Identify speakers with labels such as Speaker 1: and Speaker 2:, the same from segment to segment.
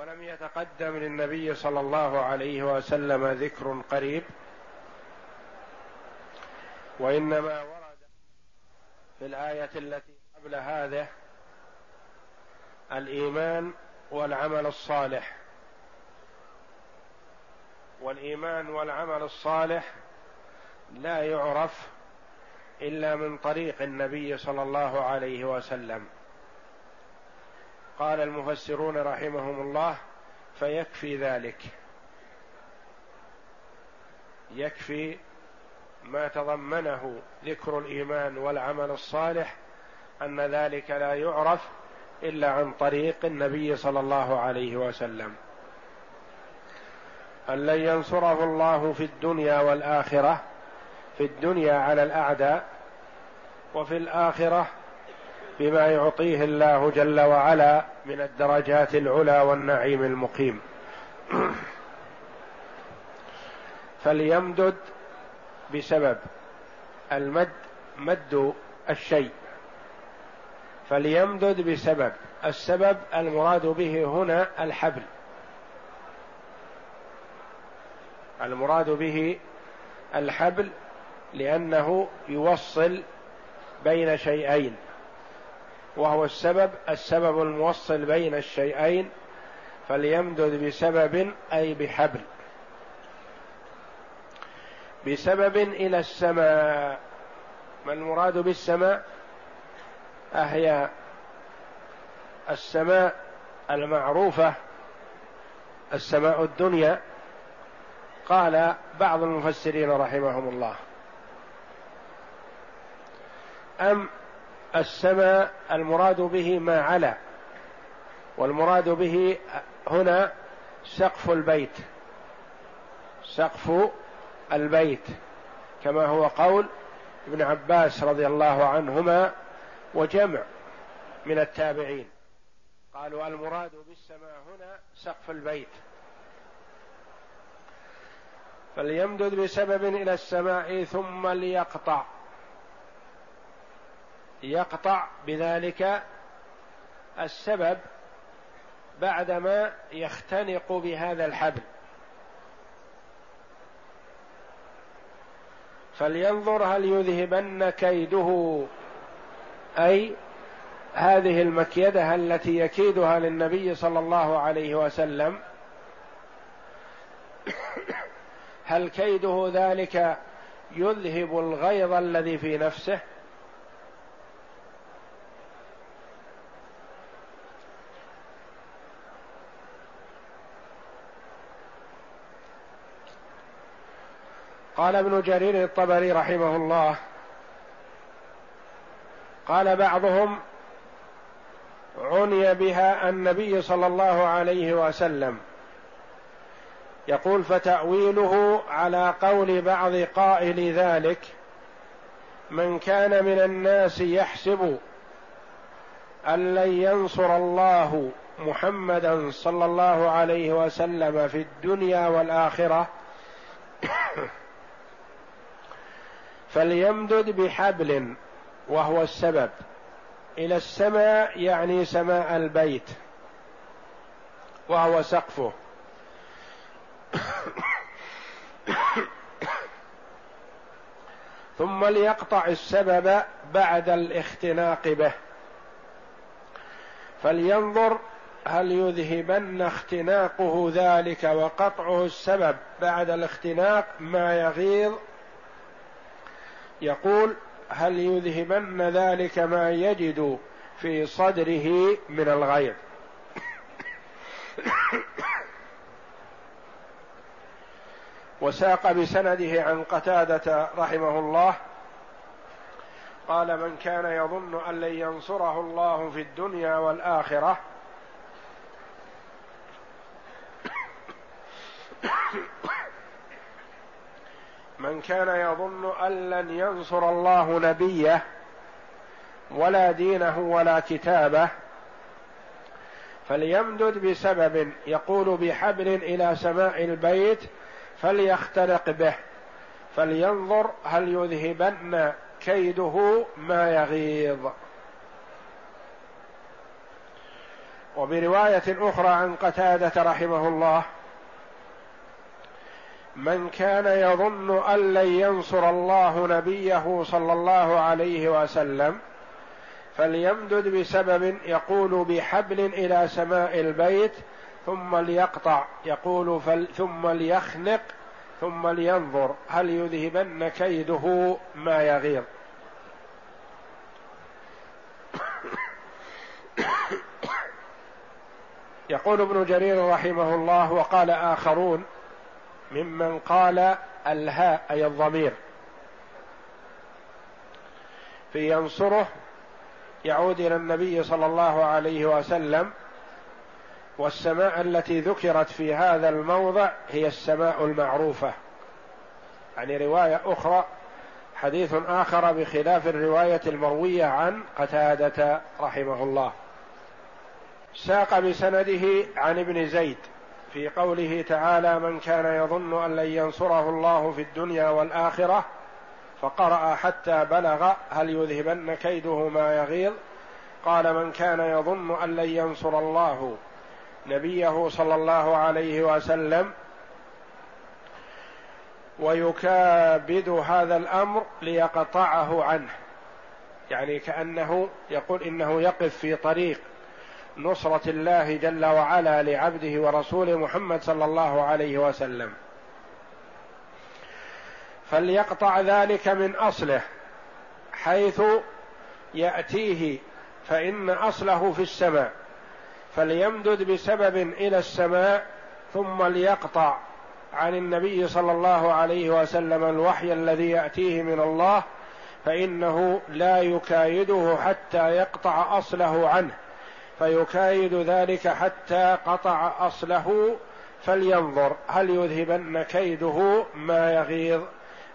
Speaker 1: ولم يتقدم للنبي صلى الله عليه وسلم ذكر قريب وإنما ورد في الآية التي قبل هذه الإيمان والعمل الصالح. والإيمان والعمل الصالح لا يعرف إلا من طريق النبي صلى الله عليه وسلم. قال المفسرون رحمهم الله فيكفي ذلك. يكفي ما تضمنه ذكر الإيمان والعمل الصالح أن ذلك لا يعرف إلا عن طريق النبي صلى الله عليه وسلم. أن لن ينصره الله في الدنيا والآخرة في الدنيا على الأعداء وفي الآخرة بما يعطيه الله جل وعلا من الدرجات العلى والنعيم المقيم. فليمدد بسبب المد مد الشيء. فليمدد بسبب السبب المراد به هنا الحبل. المراد به الحبل لأنه يوصل بين شيئين. وهو السبب السبب الموصل بين الشيئين فليمدد بسبب أي بحبل. بسبب إلى السماء. ما المراد بالسماء؟ أهي السماء المعروفة السماء الدنيا. قال بعض المفسرين رحمهم الله. أم السماء المراد به ما علا والمراد به هنا سقف البيت سقف البيت كما هو قول ابن عباس رضي الله عنهما وجمع من التابعين. قالوا المراد بالسماء هنا سقف البيت. فليمدد بسبب إلى السماء ثم ليقطع. يقطع بذلك السبب بعدما يختنق بهذا الحبل. فلينظر هل يذهبن كيده أي هذه المكيدة التي يكيدها للنبي صلى الله عليه وسلم. هل كيده ذلك يذهب الغيظ الذي في نفسه؟ قال ابن جرير الطبري رحمه الله قال بعضهم عني بها النبي صلى الله عليه وسلم يقول فتأويله على قول بعض قائل ذلك من كان من الناس يحسب أن لن ينصر الله محمدا صلى الله عليه وسلم في الدنيا والآخرة فليمدد بحبل وهو السبب. إلى السماء يعني سماء البيت وهو سقفه. ثم ليقطع السبب بعد الاختناق به. فلينظر هل يذهبن اختناقه ذلك وقطعه السبب بعد الاختناق ما يغيظ يقول هل يذهبن ذلك ما يجد في صدره من الغيظ؟ وساق بسنده عن قتادة رحمه الله قال من كان يظن أن لن ينصره الله في الدنيا والآخرة من كان يظن أن لن ينصر الله نبيه ولا دينه ولا كتابه فليمدد بسبب يقول بحبل إلى سماء البيت فليخترق به فلينظر هل يذهبن كيده ما يغيظ. وبرواية أخرى عن قتادة رحمه الله من كان يظن أن لن ينصر الله نبيه صلى الله عليه وسلم فليمدد بسبب يقول بحبل إلى سماء البيت ثم ليقطع يقول فل ثم ليخنق ثم لينظر هل يذهبن كيده ما يغيظ. يقول ابن جرير رحمه الله وقال آخرون ممن قال الهاء أي الضمير. في ينصره يعود إلى النبي صلى الله عليه وسلم والسماء التي ذكرت في هذا الموضع هي السماء المعروفة. يعني رواية أخرى حديث آخر بخلاف الرواية المروية عن قتادة رحمه الله. ساق بسنده عن ابن زيد. في قوله تعالى من كان يظن أن لن ينصره الله في الدنيا والآخرة فقرأ حتى بلغ هل يذهبن كيده ما يغيظ؟ قال من كان يظن أن لن ينصر الله نبيه صلى الله عليه وسلم ويكابد هذا الأمر ليقطعه عنه. يعني كأنه يقول إنه يقف في طريق نصرة الله جل وعلا لعبده ورسوله محمد صلى الله عليه وسلم. فليقطع ذلك من أصله حيث يأتيه فإن أصله في السماء فليمدد بسبب إلى السماء ثم ليقطع عن النبي صلى الله عليه وسلم الوحي الذي يأتيه من الله فإنه لا يكايده حتى يقطع أصله عنه. فيكايد ذلك حتى قطع أصله فلينظر هل يذهبن كيده ما يغيظ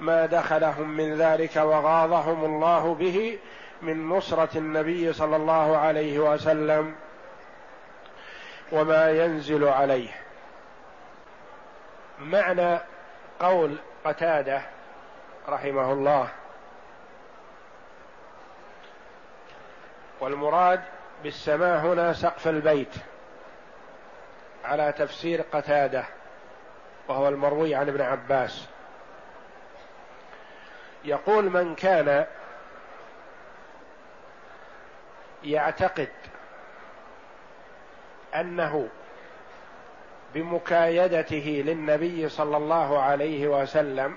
Speaker 1: ما دخلهم من ذلك وغاضهم الله به من نصرة النبي صلى الله عليه وسلم وما ينزل عليه. معنى قول قتادة رحمه الله. والمراد بالسماء هنا سقف البيت على تفسير قتادة وهو المروي عن ابن عباس. يقول من كان يعتقد أنه بمكايدته للنبي صلى الله عليه وسلم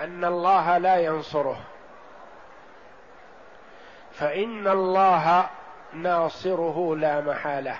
Speaker 1: أن الله لا ينصره. فإن الله ناصره لا محالة.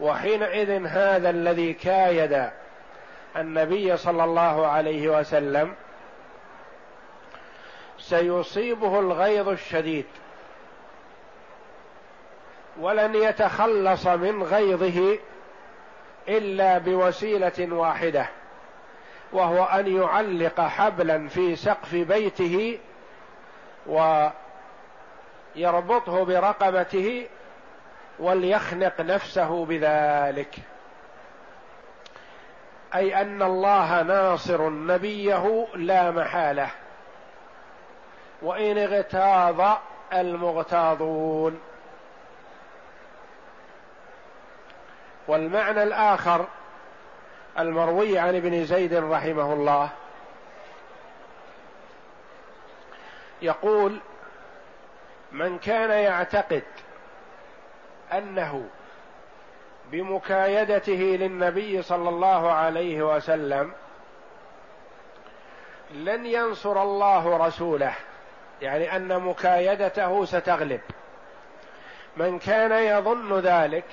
Speaker 1: وحينئذ هذا الذي كايد النبي صلى الله عليه وسلم سيصيبه الغيظ الشديد. ولن يتخلص من غيظه إلا بوسيلة واحدة وهو أن يعلق حبلا في سقف بيته ويربطه برقبته وليخنق نفسه بذلك. أي أن الله ناصر نبيه لا محالة. وإن اغتاظ المغتاظون. والمعنى الآخر المروي عن ابن زيد رحمه الله. يقول من كان يعتقد أنه بمكايدته للنبي صلى الله عليه وسلم لن ينصر الله رسوله يعني أن مكايدته ستغلب. من كان يظن ذلك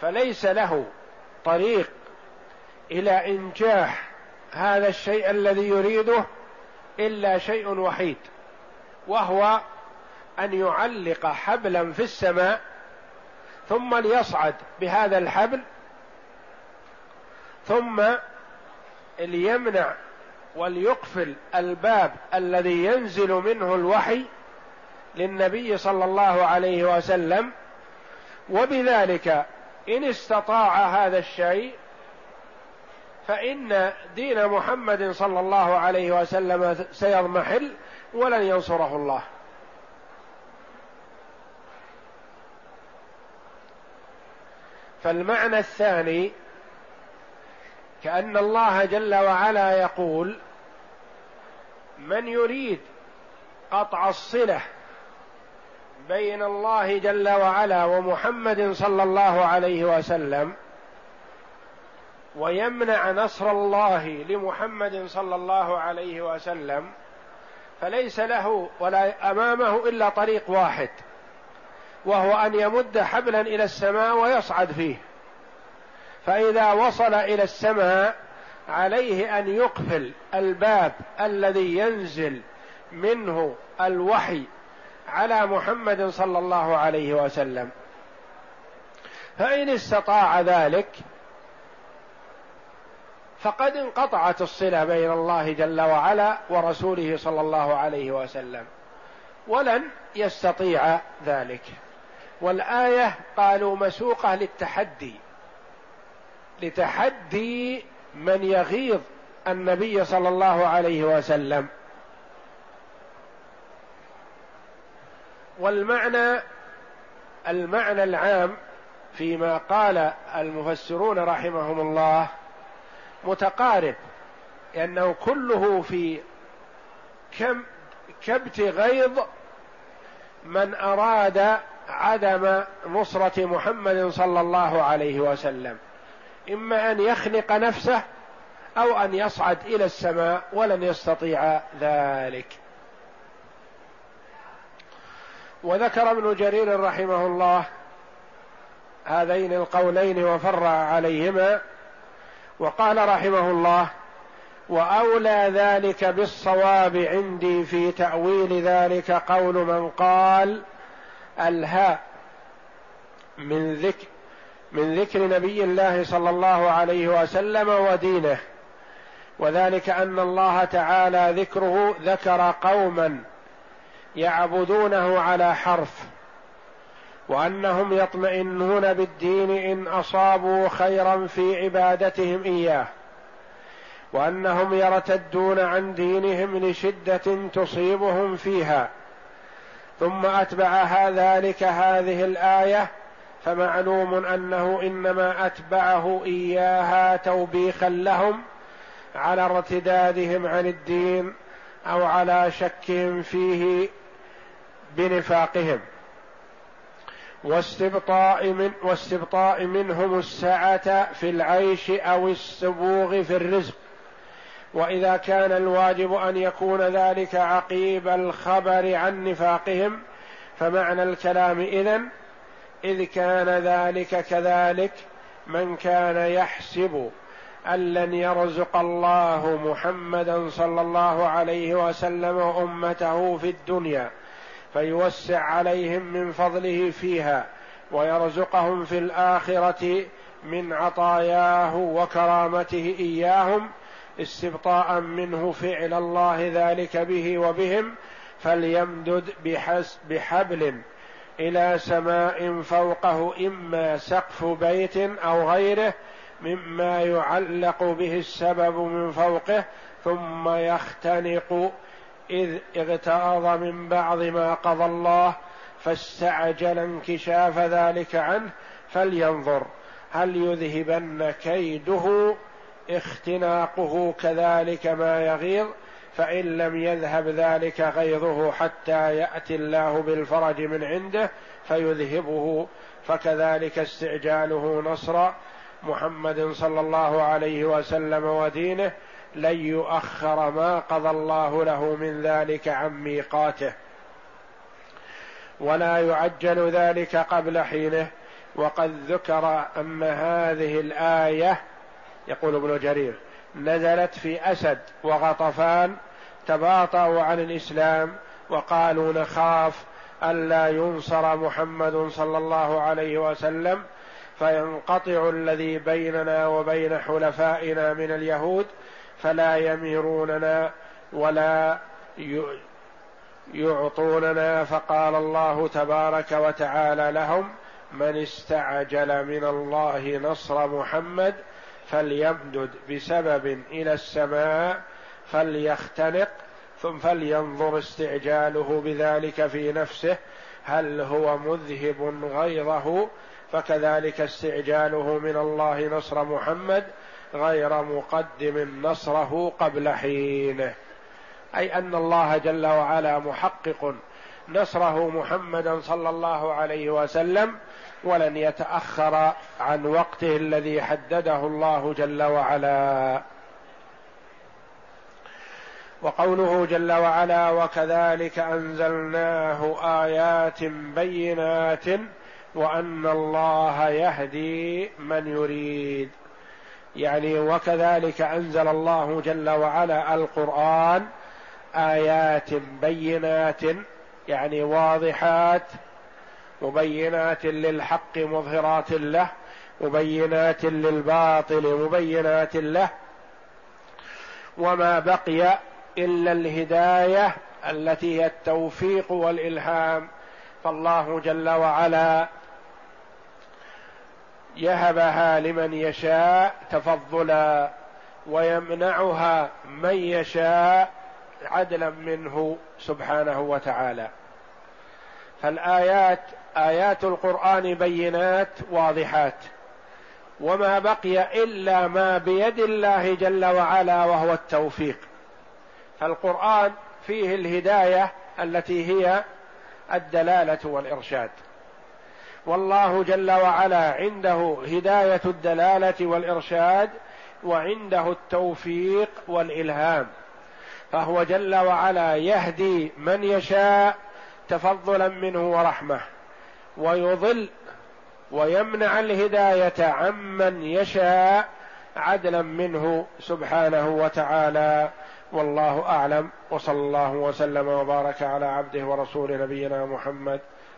Speaker 1: فليس له طريق إلى إنجاح هذا الشيء الذي يريده إلا شيء وحيد وهو أن يعلق حبلا في السماء ثم ليصعد بهذا الحبل ثم ليمنع وليقفل الباب الذي ينزل منه الوحي للنبي صلى الله عليه وسلم. وبذلك إن استطاع هذا الشيء فإن دين محمد صلى الله عليه وسلم سيضمحل ولن ينصره الله. فالمعنى الثاني كأن الله جل وعلا يقول من يريد قطع الصلة بين الله جل وعلا ومحمد صلى الله عليه وسلم ويمنع نصر الله لمحمد صلى الله عليه وسلم فليس له ولا أمامه إلا طريق واحد وهو أن يمد حبلا إلى السماء ويصعد فيه. فإذا وصل إلى السماء عليه أن يقفل الباب الذي ينزل منه الوحي على محمد صلى الله عليه وسلم. فإن استطاع ذلك فقد انقطعت الصلة بين الله جل وعلا ورسوله صلى الله عليه وسلم ولن يستطيع ذلك. والآية قالوا مسوقة للتحدي لتحدي من يغيظ النبي صلى الله عليه وسلم. والمعنى المعنى العام فيما قال المفسرون رحمهم الله متقارب لأنه كله في كم كبت غيظ من أراد عدم نصرة محمد صلى الله عليه وسلم. إما أن يخنق نفسه أو أن يصعد إلى السماء ولن يستطيع ذلك. وذكر ابن جرير رحمه الله هذين القولين وفرع عليهما. وقال رحمه الله وأولى ذلك بالصواب عندي في تأويل ذلك قول من قال الهاء من ذكر من ذكر نبي الله صلى الله عليه وسلم ودينه. وذلك أن الله تعالى ذكره ذكر قوما يعبدونه على حرف. وأنهم يطمئنون بالدين إن أصابوا خيرا في عبادتهم إياه. وأنهم يرتدون عن دينهم لشدة تصيبهم فيها. ثم اتبعها ذلك هذه الآية فمعلوم أنه إنما أتبعه إياها توبيخا لهم على ارتدادهم عن الدين أو على شك فيه بنفاقهم. واستبطاء من واستبطاء منهم السعة في العيش أو السبوغ في الرزق. وإذا كان الواجب أن يكون ذلك عقيب الخبر عن نفاقهم فمعنى الكلام إذن إذ كان ذلك كذلك من كان يحسب أن لن يرزق الله محمدا صلى الله عليه وسلم وأمته في الدنيا فيوسع عليهم من فضله فيها ويرزقهم في الآخرة من عطاياه وكرامته إياهم استبطاء منه فعل الله ذلك به وبهم فليمدد بحس بحبل إلى سماء فوقه إما سقف بيت أو غيره مما يعلق به السبب من فوقه ثم يختنق إذ اغتاظ من بعض ما قضى الله فاستعجل انكشاف ذلك عنه فلينظر هل يذهبن كيده اختناقه كذلك ما يغيظ فإن لم يذهب ذلك غيظه حتى يأتي الله بالفرج من عنده فيذهبه فكذلك استعجاله نصر محمد صلى الله عليه وسلم ودينه لن يؤخر ما قضى الله له من ذلك عن ميقاته. ولا يعجل ذلك قبل حينه. وقد ذكر أن هذه الآية يقول ابن جرير نزلت في أسد وغطفان تباطؤوا عن الإسلام وقالوا نخاف الا ينصر محمد صلى الله عليه وسلم فينقطع الذي بيننا وبين حلفائنا من اليهود فلا يميروننا ولا يعطوننا فقال الله تبارك وتعالى لهم من استعجل من الله نصر محمد فليمدد بسبب إلى السماء فليختنق ثم فلينظر استعجاله بذلك في نفسه هل هو مذهب غيظه فكذلك استعجاله من الله نصر محمد غير مقدم نصره قبل حينه أي أن الله جل وعلا محقق نصره محمدا صلى الله عليه وسلم ولن يتأخر عن وقته الذي حدده الله جل وعلا. وقوله جل وعلا وكذلك أنزلناه آيات بينات وأن الله يهدي من يريد. يعني وكذلك أنزل الله جل وعلا القرآن آيات بينات يعني واضحات مبينات للحق مظهرات له مبينات للباطل مبينات له. وما بقي إلا الهداية التي هي التوفيق والإلهام. فالله جل وعلا يهبها لمن يشاء تفضلا ويمنعها من يشاء عدلا منه سبحانه وتعالى. فالآيات آيات القرآن بينات واضحات. وما بقي إلا ما بيد الله جل وعلا وهو التوفيق. فالقرآن فيه الهداية التي هي الدلالة والإرشاد. والله جل وعلا عنده هداية الدلالة والإرشاد وعنده التوفيق والإلهام. فهو جل وعلا يهدي من يشاء تفضلا منه ورحمة ويضل ويمنع الهداية عمن يشاء عدلا منه سبحانه وتعالى. والله أعلم وصلى الله وسلم وبارك على عبده ورسول نبينا محمد